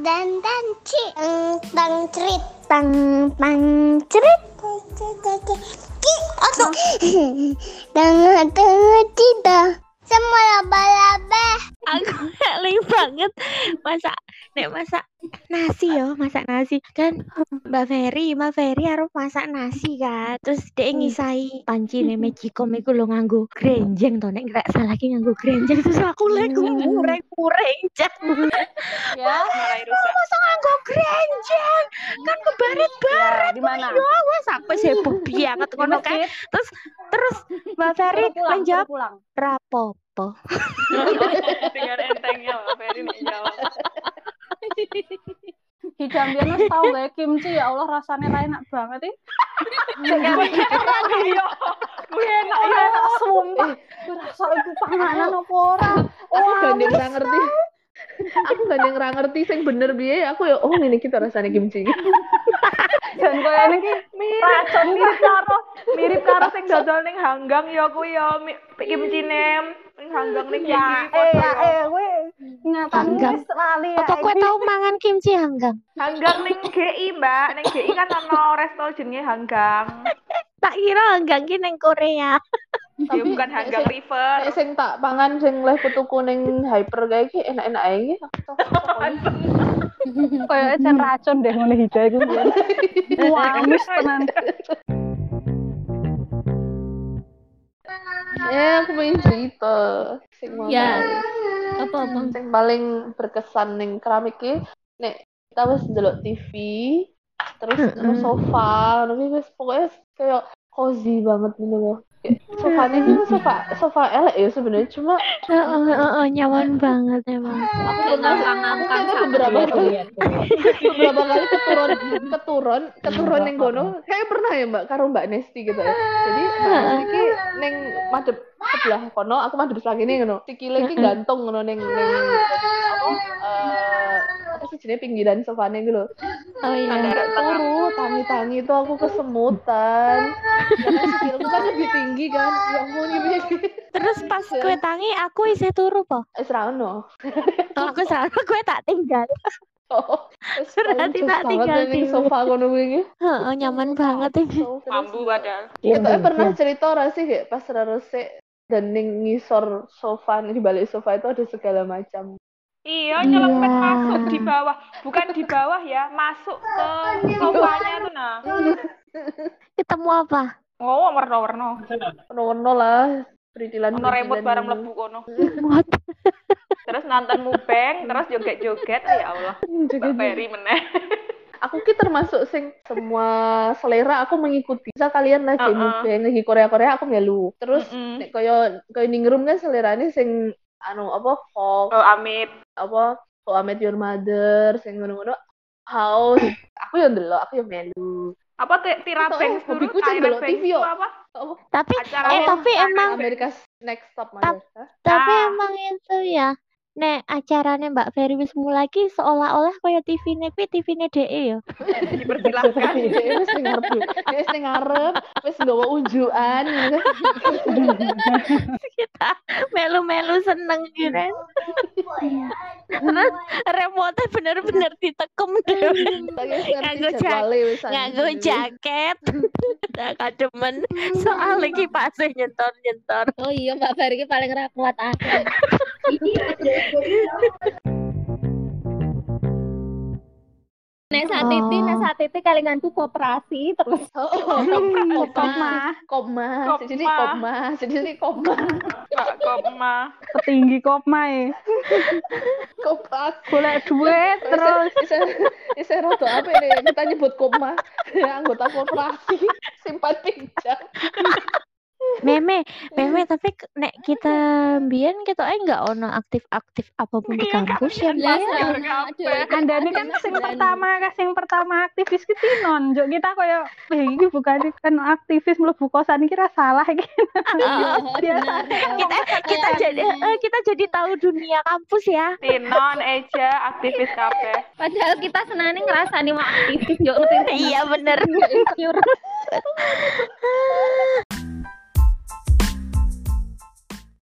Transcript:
dan dan ci. Tang cerit tang tang cerit ki atau tengah tengah tidak semua laba-laba aku eling banget. Masak nek masak nasi yo masak nasi. Kan Mbak Ferry Mbak Ferry harus masak nasi kan. Terus dia ngisai panci nih mejikom iku lo nganggo grenjeng to. Nek nggak salah ki nganggo grenjeng terus aku lagi mureng mureng cak. Ya. Masa nganggo grenjeng? Kan kebaret ya di mana? yo wes aku heboh banget ngono kan. terus terus Mbak Ferry menjawab suruh rapopo Dengan entengnya Mbak Ferry nih jawab. biar mas tau gak kimchi? Ya Allah rasanya lah enak banget ih. Gue enak ya. enak. sumpah. Gue rasa itu panganan apa orang aku gandeng ra ngerti. Aku gandeng ra ngerti sing bener biye aku ya oh ini kita rasanya kimchi. Dan kayak ini ki racun mirip karo mirip karo sing dodol ning hanggang ya kuwi ya kimchi nem hanggang ning ya eh ya eh Hanggang. wis lali ya apa kue iki. tau mangan kimchi hanggang? Hanggang ning GI mbak. Ning GI kan ono resto jenenge hanggang. Tak kira hanggang ki neng Korea. Ya bukan hanggang river. Nek sing tak pangan sing leh putuku ning hyper kayak iki enak-enak ae iki. kayak ecen racun deh ngono hijau itu wamis tenan Ya, aku pengen cerita. Sing Ya. apa apa? Sing paling berkesan ning keramik iki nek kita wis ndelok TV, terus nang sofa, ngono wis pokoknya kayak cozy banget gitu loh. Sofanya ini tuh sofa sofa elek ya sebenarnya cuma Heeh, heeh, nyaman banget emang. Aku pernah aku kayaknya beberapa beberapa kali keturun keturun keturun ning kono. Kayak pernah ya mbak karo mbak Nesti gitu ya. Jadi mbak Nesti madhep sebelah kono aku madhep sebelah kene ngono. Sikile ki gantung ngono ning ning apa eh apa sih jenenge pinggiran sofane gitu loh oh iya. Turu tangi-tangi itu aku kesemutan. Karena sikilku kan lebih tinggi kan. Ya ampun gimana terus pas kue tangi aku isi turu po? Eh serano oh, aku salah kue tak tinggal oh Berarti tak tinggal tidur. sofa kono kuwi Heeh, nyaman banget ini mambu padahal. Kita pernah cerita ora sih kayak pas rarose dan ning ngisor sofa di balik sofa itu ada segala macam. iya nyelempet Iya. masuk di bawah. Bukan di bawah ya masuk ke sofanya tuh nah. Ketemu apa? Oh warna-warna. Warna-warna lah, peritilan. ono remote bareng mlebu kono? Terus nonton mubeng terus joget-joget oh, ya Allah Mbak Ferry meneh Aku ki termasuk sing semua selera aku mengikuti. Misal kalian lagi Uh-uh. mubeng lagi Korea-Korea aku melu. Terus Mm-mm. nek koyo koyo ning room kan selerane sing anu apa Fox, oh amit apa I Met Your Mother, sing ngono-ngono. House, aku yang ndelok, aku yang melu. apa ti- tira Tahu, banks dulu hobiku cek Banks TV yo. Oh, tapi acara eh tapi emang America's Next Top Mother. Hah? tapi Nah. emang itu ya Nek acaranya Mbak Ferry wis mulai ki seolah-olah kayak TV nepi TV ne DE ya. dipersilahkan Dia wis ning ngarep, wis ning ngarep, wis nggawa unjukan. Kita melu-melu seneng gitu. Terus remote bener-bener ditekem ngerti Nganggo wis Nganggo jaket. Udah kademen soal iki pas nyentor-nyentor. Oh iya Mbak Ferry ki paling ra kuat aku. Nek saat Oh. titi, nek saat titi kalinganku koperasi terus Oh, oh, koma koma, koma, jadi Koma. jadi koma, Koma petinggi koma e koma. golek duit terus bisa roto apa ini? Kita nyebut koma, anggota korporasi, simpan pinjam. Meme, meme tapi nek kita mbien kita eh nggak ono aktif-aktif apa pun di kampus ya Mbak. anda ini kan sing pertama sing pertama aktivis ki tinon Jok kita koyo eh iki bukan kan aktivis mlebu kosan iki ra salah iki Oh, benar. kita kita jadi eh, kita jadi tahu dunia kampus ya. Tinon Eja aktivis kabeh Padahal kita senane ngrasani mau aktivis yo ngerti. Iya bener.